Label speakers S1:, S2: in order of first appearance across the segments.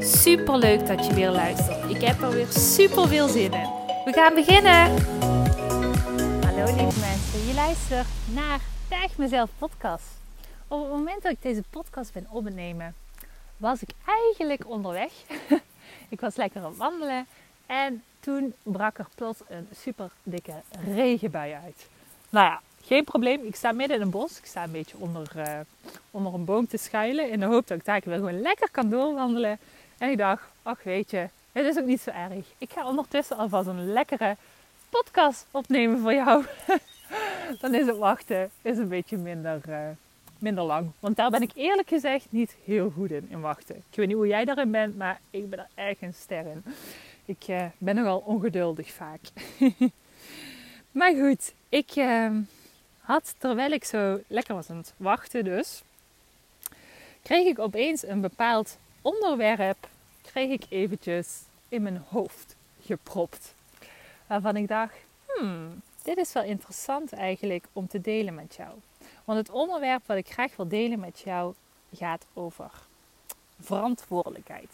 S1: Super leuk dat je weer luistert. Ik heb er weer super veel zin in. We gaan beginnen. Hallo lieve mensen, je luistert naar Echt Mezelf podcast. Op het moment dat ik deze podcast ben opnemen, was ik eigenlijk onderweg. ik was lekker aan het wandelen en toen brak er plots een super dikke regenbui uit. Nou ja, geen probleem. Ik sta midden in een bos. Ik sta een beetje onder, uh, onder een boom te schuilen. In de hoop dat ik daar weer gewoon lekker kan doorwandelen. En ik dacht, ach weet je, het is ook niet zo erg. Ik ga ondertussen alvast een lekkere podcast opnemen voor jou. Dan is het wachten is een beetje minder, uh, minder lang. Want daar ben ik eerlijk gezegd niet heel goed in, in wachten. Ik weet niet hoe jij daarin bent, maar ik ben er echt een ster in. Ik uh, ben nogal ongeduldig vaak. maar goed, ik uh, had terwijl ik zo lekker was aan het wachten dus, kreeg ik opeens een bepaald onderwerp kreeg ik eventjes in mijn hoofd gepropt. Waarvan ik dacht, hmm, dit is wel interessant eigenlijk om te delen met jou. Want het onderwerp wat ik graag wil delen met jou gaat over verantwoordelijkheid.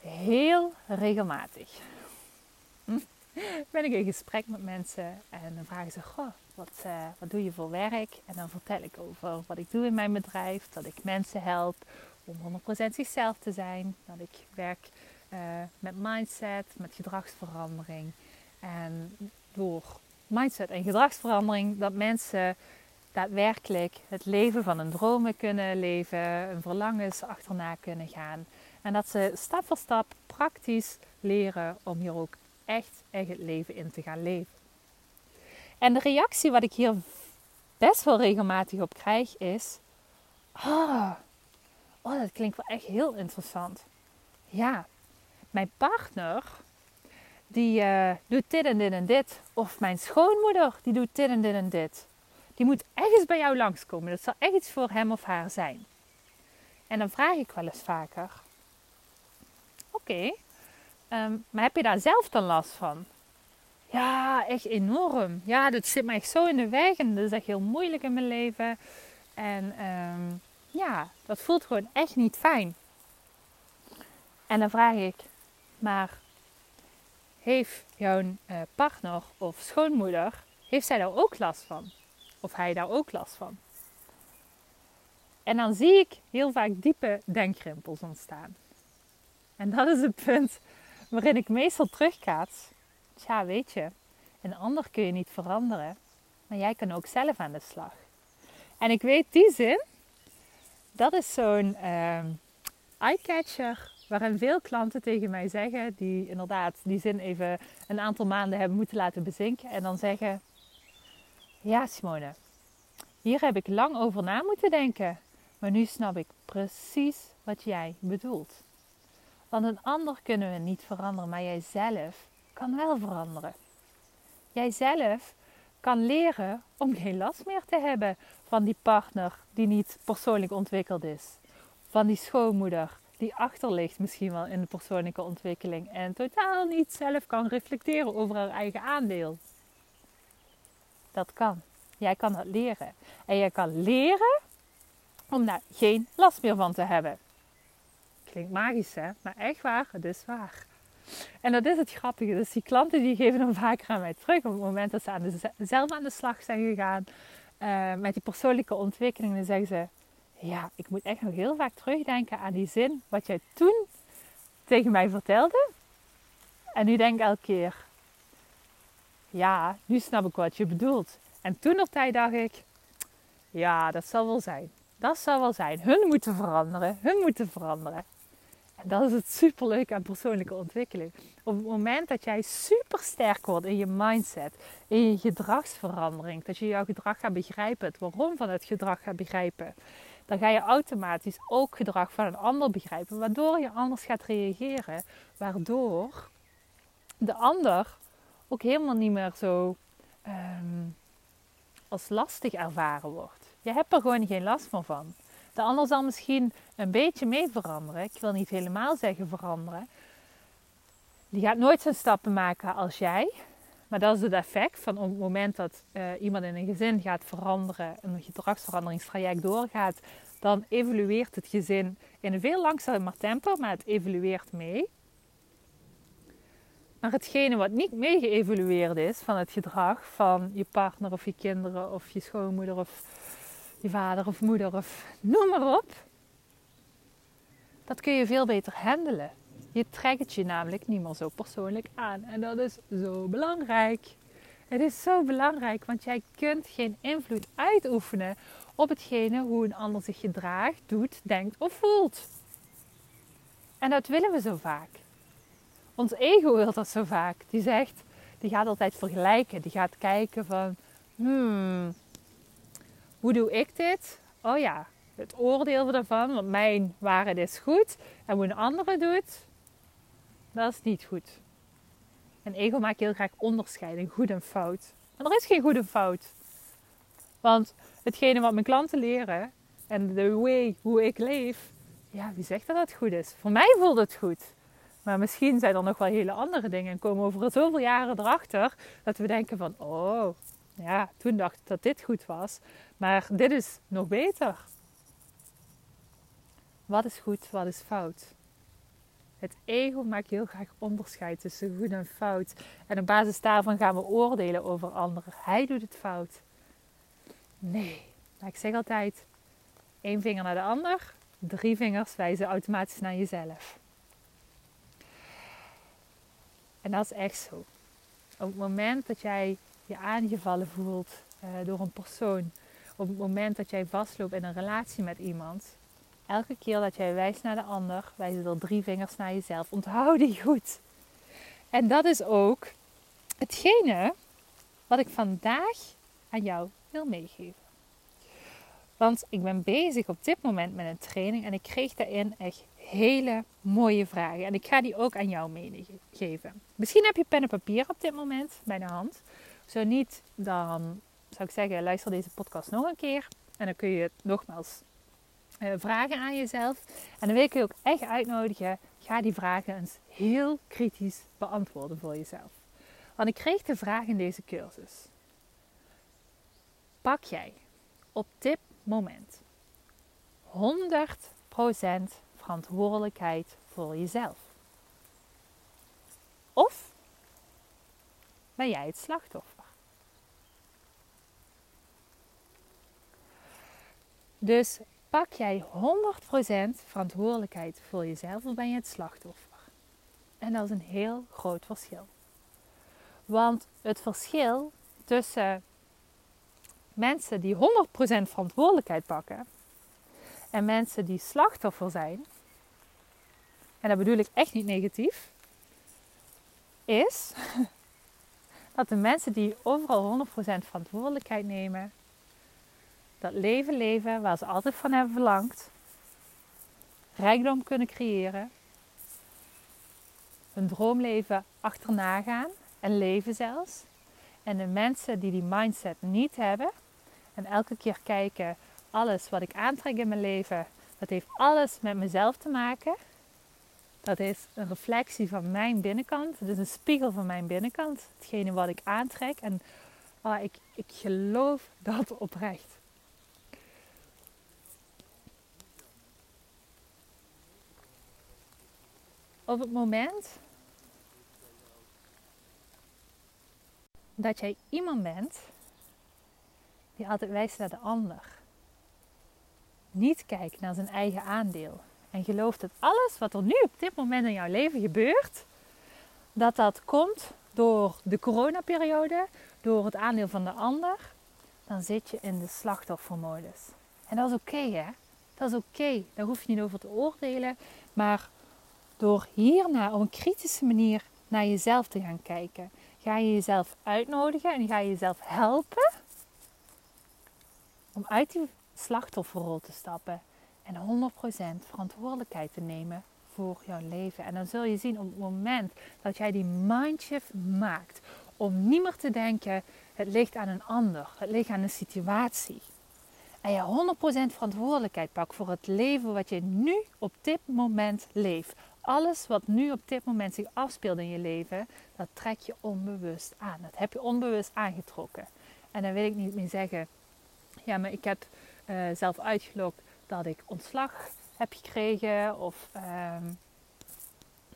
S1: Heel regelmatig ben ik in gesprek met mensen en dan vragen ze: Goh, wat, uh, wat doe je voor werk? En dan vertel ik over wat ik doe in mijn bedrijf, dat ik mensen help om 100% zichzelf te zijn. Dat ik werk uh, met mindset, met gedragsverandering. En door mindset en gedragsverandering dat mensen daadwerkelijk het leven van hun dromen kunnen leven, hun verlangens achterna kunnen gaan. En dat ze stap voor stap praktisch leren om hier ook echt, echt het leven in te gaan leven. En de reactie wat ik hier best wel regelmatig op krijg is: Oh, oh dat klinkt wel echt heel interessant. Ja, mijn partner die uh, doet dit en dit en dit. Of mijn schoonmoeder die doet dit en dit en dit. Die moet ergens bij jou langskomen. Dat zal echt iets voor hem of haar zijn. En dan vraag ik wel eens vaker: Oké, ehm, maar heb je daar zelf dan last van? Ja, echt enorm. Ja, dat zit mij echt zo in de weg en dat is echt heel moeilijk in mijn leven. En ehm, ja, dat voelt gewoon echt niet fijn. En dan vraag ik, maar heeft jouw uh, partner of schoonmoeder, heeft zij daar ook last van? Of hij daar ook last van? En dan zie ik heel vaak diepe denkrimpels ontstaan. En dat is het punt waarin ik meestal terugkaats ja, weet je, een ander kun je niet veranderen, maar jij kan ook zelf aan de slag. En ik weet die zin, dat is zo'n uh, eye-catcher waarin veel klanten tegen mij zeggen, die inderdaad die zin even een aantal maanden hebben moeten laten bezinken en dan zeggen, ja Simone, hier heb ik lang over na moeten denken, maar nu snap ik precies wat jij bedoelt. Want een ander kunnen we niet veranderen, maar jijzelf kan wel veranderen. Jijzelf kan leren om geen last meer te hebben van die partner die niet persoonlijk ontwikkeld is. Van die schoonmoeder die achter ligt misschien wel in de persoonlijke ontwikkeling en totaal niet zelf kan reflecteren over haar eigen aandeel. Dat kan. Jij kan dat leren. En jij kan leren om daar geen last meer van te hebben. Klinkt magisch hè, maar echt waar, het is waar. En dat is het grappige. Dus die klanten die geven dan vaker aan mij terug. Op het moment dat ze zelf aan de slag zijn gegaan uh, met die persoonlijke ontwikkeling. Dan zeggen ze, ja, ik moet echt nog heel vaak terugdenken aan die zin wat jij toen tegen mij vertelde. En nu denk ik elke keer, ja, nu snap ik wat je bedoelt. En toen op tijd dacht ik, ja, dat zal wel zijn. Dat zal wel zijn. Hun moeten veranderen. Hun moeten veranderen. Dat is het superleuk aan persoonlijke ontwikkeling. Op het moment dat jij super sterk wordt in je mindset, in je gedragsverandering, dat je jouw gedrag gaat begrijpen, het waarom van het gedrag gaat begrijpen, dan ga je automatisch ook gedrag van een ander begrijpen, waardoor je anders gaat reageren, waardoor de ander ook helemaal niet meer zo ehm, als lastig ervaren wordt. Je hebt er gewoon geen last meer van. De ander zal misschien een beetje mee veranderen. Ik wil niet helemaal zeggen veranderen. Die gaat nooit zijn stappen maken als jij. Maar dat is het effect van op het moment dat uh, iemand in een gezin gaat veranderen, een gedragsveranderingstraject doorgaat, dan evolueert het gezin in een veel langzamer tempo, maar het evolueert mee. Maar hetgene wat niet mee geëvolueerd is van het gedrag van je partner of je kinderen of je schoonmoeder of je vader of moeder of noem maar op, dat kun je veel beter handelen. Je trekt het je namelijk niet meer zo persoonlijk aan. En dat is zo belangrijk. Het is zo belangrijk, want jij kunt geen invloed uitoefenen op hetgene hoe een ander zich gedraagt, doet, denkt of voelt. En dat willen we zo vaak. Ons ego wil dat zo vaak. Die zegt, die gaat altijd vergelijken. Die gaat kijken van, hmm, hoe doe ik dit? Oh ja, het oordeel ervan, want mijn waarheid is goed. En hoe een andere doet, dat is niet goed. En ego maakt heel graag onderscheid in goed en fout. En er is geen goed en fout. Want hetgene wat mijn klanten leren en de way hoe ik leef, ja, wie zegt dat dat goed is? Voor mij voelt het goed. Maar misschien zijn er nog wel hele andere dingen en komen over zoveel jaren erachter dat we denken van, oh, ja, toen dacht ik dat dit goed was, maar dit is nog beter. Wat is goed, wat is fout? Het ego maakt heel graag onderscheid tussen goed en fout. En op basis daarvan gaan we oordelen over anderen. Hij doet het fout. Nee, maar ik zeg altijd: één vinger naar de ander, drie vingers wijzen automatisch naar jezelf. En dat is echt zo. Op het moment dat jij je aangevallen voelt uh, door een persoon, op het moment dat jij vastloopt in een relatie met iemand, elke keer dat jij wijst naar de ander, wijzen er drie vingers naar jezelf. Onthoud die goed. En dat is ook hetgene wat ik vandaag aan jou wil meegeven. Want ik ben bezig op dit moment met een training en ik kreeg daarin echt hele mooie vragen. En ik ga die ook aan jou meegeven. Misschien heb je pen en papier op dit moment bij de hand. Zo niet, dan zou ik zeggen, luister deze podcast nog een keer. En dan kun je het nogmaals uh, vragen aan jezelf. En dan wil ik je ook echt uitnodigen. Ga die vragen eens heel kritisch beantwoorden voor jezelf. Want ik kreeg de vraag in deze cursus. Pak jij op dit moment 100% verantwoordelijkheid voor jezelf? Of ben jij het slachtoffer? Dus pak jij 100% verantwoordelijkheid voor jezelf of ben je het slachtoffer? En dat is een heel groot verschil. Want het verschil tussen mensen die 100% verantwoordelijkheid pakken en mensen die slachtoffer zijn, en dat bedoel ik echt niet negatief, is dat de mensen die overal 100% verantwoordelijkheid nemen, dat leven leven waar ze altijd van hebben verlangd, rijkdom kunnen creëren, hun droomleven achterna gaan en leven zelfs. En de mensen die die mindset niet hebben en elke keer kijken, alles wat ik aantrek in mijn leven, dat heeft alles met mezelf te maken. Dat is een reflectie van mijn binnenkant. Het is een spiegel van mijn binnenkant. Hetgene wat ik aantrek. En oh, ik, ik geloof dat oprecht. Op het moment dat jij iemand bent die altijd wijst naar de ander, niet kijkt naar zijn eigen aandeel en gelooft dat alles wat er nu op dit moment in jouw leven gebeurt, dat dat komt door de coronaperiode, door het aandeel van de ander, dan zit je in de slachtoffermodus. En dat is oké, hè? Dat is oké. Daar hoef je niet over te oordelen. Maar door hierna op een kritische manier naar jezelf te gaan kijken, ga je jezelf uitnodigen en ga je jezelf helpen om uit die slachtofferrol te stappen en 100% verantwoordelijkheid te nemen voor jouw leven. En dan zul je zien op het moment dat jij die mindshift maakt om niet meer te denken: het ligt aan een ander, het ligt aan een situatie. En je 100% verantwoordelijkheid pakt voor het leven wat je nu op dit moment leeft. Alles wat nu op dit moment zich afspeelt in je leven, dat trek je onbewust aan. Dat heb je onbewust aangetrokken. En dan wil ik niet meer zeggen, ja, maar ik heb uh, zelf uitgelokt dat ik ontslag heb gekregen of uh,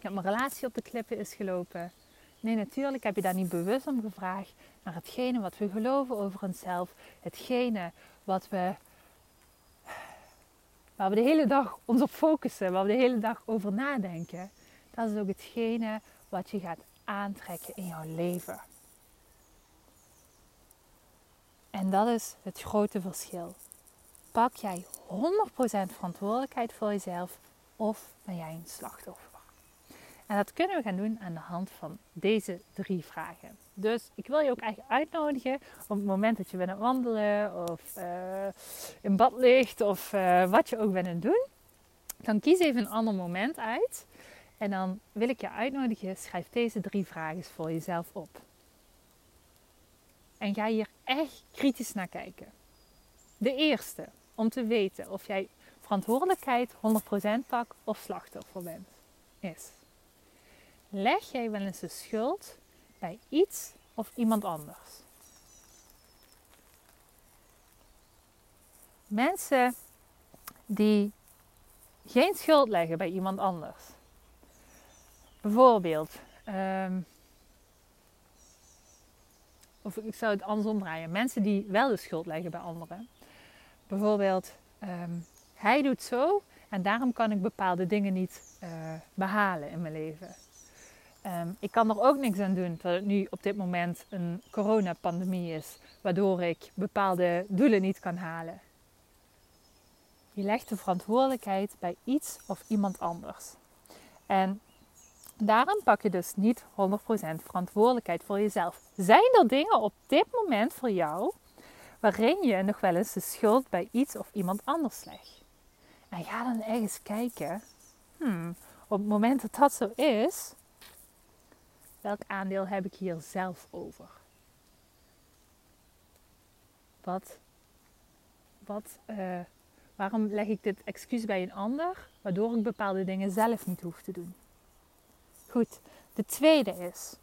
S1: dat mijn relatie op de klippen is gelopen. Nee, natuurlijk heb je daar niet bewust om gevraagd, maar hetgene wat we geloven over onszelf, hetgene wat we, waar we de hele dag ons op focussen, waar we de hele dag over nadenken, dat is ook hetgene wat je gaat aantrekken in jouw leven. En dat is het grote verschil. Pak jij 100% verantwoordelijkheid voor jezelf of ben jij een slachtoffer? En dat kunnen we gaan doen aan de hand van deze drie vragen. Dus ik wil je ook eigenlijk uitnodigen op het moment dat je bent aan het wandelen of uh, in bad ligt of uh, wat je ook bent aan het doen. Dan kies even een ander moment uit. En dan wil ik je uitnodigen, schrijf deze drie vragen voor jezelf op. En ga hier echt kritisch naar kijken. De eerste, om te weten of jij verantwoordelijkheid 100% pakt of slachtoffer bent, is: leg jij wel eens de schuld bij iets of iemand anders? Mensen die geen schuld leggen bij iemand anders. Bijvoorbeeld, um, of ik zou het andersom draaien. Mensen die wel de schuld leggen bij anderen. Bijvoorbeeld, ehm, hij doet zo en daarom kan ik bepaalde dingen niet uh, behalen in mijn leven. Um, ik kan er ook niks aan doen dat het nu op dit moment een coronapandemie is, waardoor ik bepaalde doelen niet kan halen. Je legt de verantwoordelijkheid bij iets of iemand anders. En Daarom pak je dus niet 100% verantwoordelijkheid voor jezelf. Zijn er dingen op dit moment voor jou waarin je nog wel eens de schuld bij iets of iemand anders legt? En ga dan ergens kijken, hmm, op het moment dat dat zo is, welk aandeel heb ik hier zelf over? Wat, wat, uh, waarom leg ik dit excuus bij een ander, waardoor ik bepaalde dingen zelf niet hoef te doen? Goed, de tweede is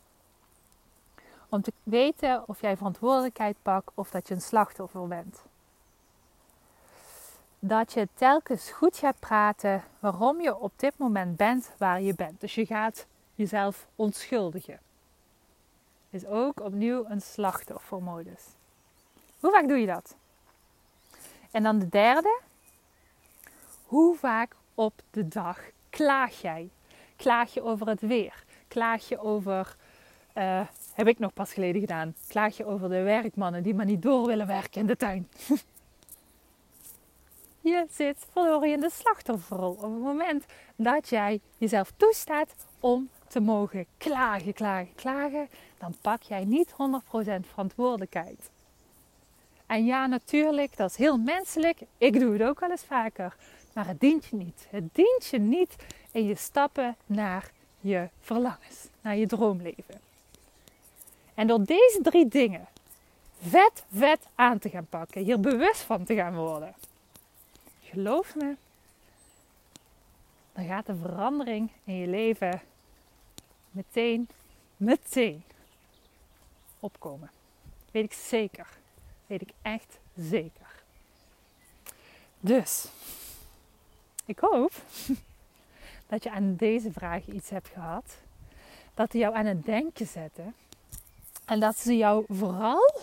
S1: om te weten of jij verantwoordelijkheid pakt of dat je een slachtoffer bent. Dat je telkens goed gaat praten waarom je op dit moment bent waar je bent. Dus je gaat jezelf onschuldigen. Is ook opnieuw een slachtoffermodus. Hoe vaak doe je dat? En dan de derde. Hoe vaak op de dag klaag jij Klaag je over het weer? Klaag je over, uh, heb ik nog pas geleden gedaan, klaag je over de werkmannen die maar niet door willen werken in de tuin? je zit verloren in de slachtofferrol. Op het moment dat jij jezelf toestaat om te mogen klagen, klagen, klagen, dan pak jij niet 100% verantwoordelijkheid. En ja, natuurlijk, dat is heel menselijk. Ik doe het ook wel eens vaker. Maar het dient je niet. Het dient je niet in je stappen naar je verlangens, naar je droomleven. En door deze drie dingen vet, vet aan te gaan pakken, hier bewust van te gaan worden, geloof me, dan gaat de verandering in je leven meteen, meteen opkomen. Weet ik zeker. Weet ik echt zeker. Dus, ik hoop dat je aan deze vraag iets hebt gehad. Dat die jou aan het denken zetten. En dat ze jou vooral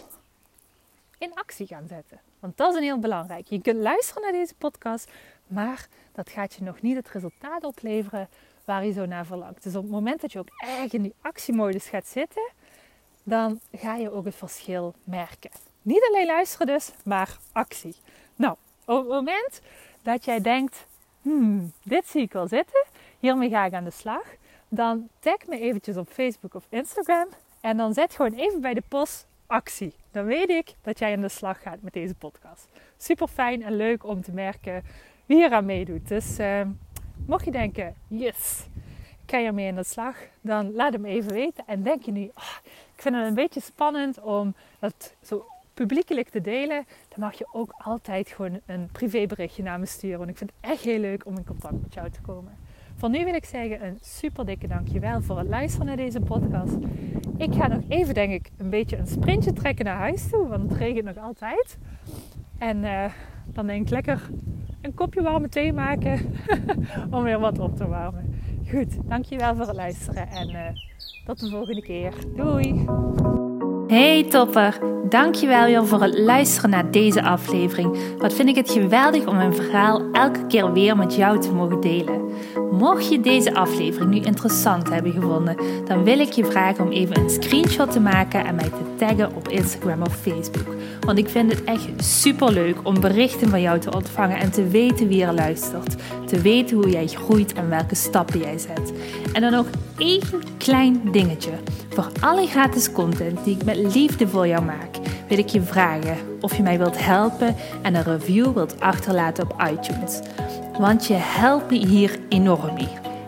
S1: in actie gaan zetten. Want dat is een heel belangrijk. Je kunt luisteren naar deze podcast, maar dat gaat je nog niet het resultaat opleveren waar je zo naar verlangt. Dus op het moment dat je ook echt in die actiemodus gaat zitten, dan ga je ook het verschil merken. Niet alleen luisteren dus, maar actie. Nou, op het moment dat jij denkt, hmm, dit zie ik wel zitten, hiermee ga ik aan de slag. Dan tag me eventjes op Facebook of Instagram. En dan zet gewoon even bij de post actie. Dan weet ik dat jij aan de slag gaat met deze podcast. Super fijn en leuk om te merken wie er aan meedoet. Dus uh, mocht je denken, yes, ik ga mee aan de slag, dan laat hem even weten. En denk je nu, oh, ik vind het een beetje spannend om dat zo publiekelijk te delen, dan mag je ook altijd gewoon een privéberichtje naar me sturen. Want ik vind het echt heel leuk om in contact met jou te komen. Voor nu wil ik zeggen een super dikke dankjewel voor het luisteren naar deze podcast. Ik ga nog even, denk ik, een beetje een sprintje trekken naar huis toe, want het regent nog altijd. En uh, dan denk ik lekker een kopje warme thee maken om weer wat op te warmen. Goed, dankjewel voor het luisteren en uh, tot de volgende keer. Doei! Hey topper, dankjewel weer voor het luisteren naar deze aflevering. Wat vind ik het geweldig om mijn verhaal elke keer weer met jou te mogen delen. Mocht je deze aflevering nu interessant hebben gevonden, dan wil ik je vragen om even een screenshot te maken en mij te taggen op Instagram of Facebook. Want ik vind het echt super leuk om berichten van jou te ontvangen en te weten wie er luistert. Te weten hoe jij groeit en welke stappen jij zet. En dan nog één klein dingetje. Voor alle gratis content die ik met liefde voor jou maak, wil ik je vragen of je mij wilt helpen en een review wilt achterlaten op iTunes. Want je helpt me hier enorm mee.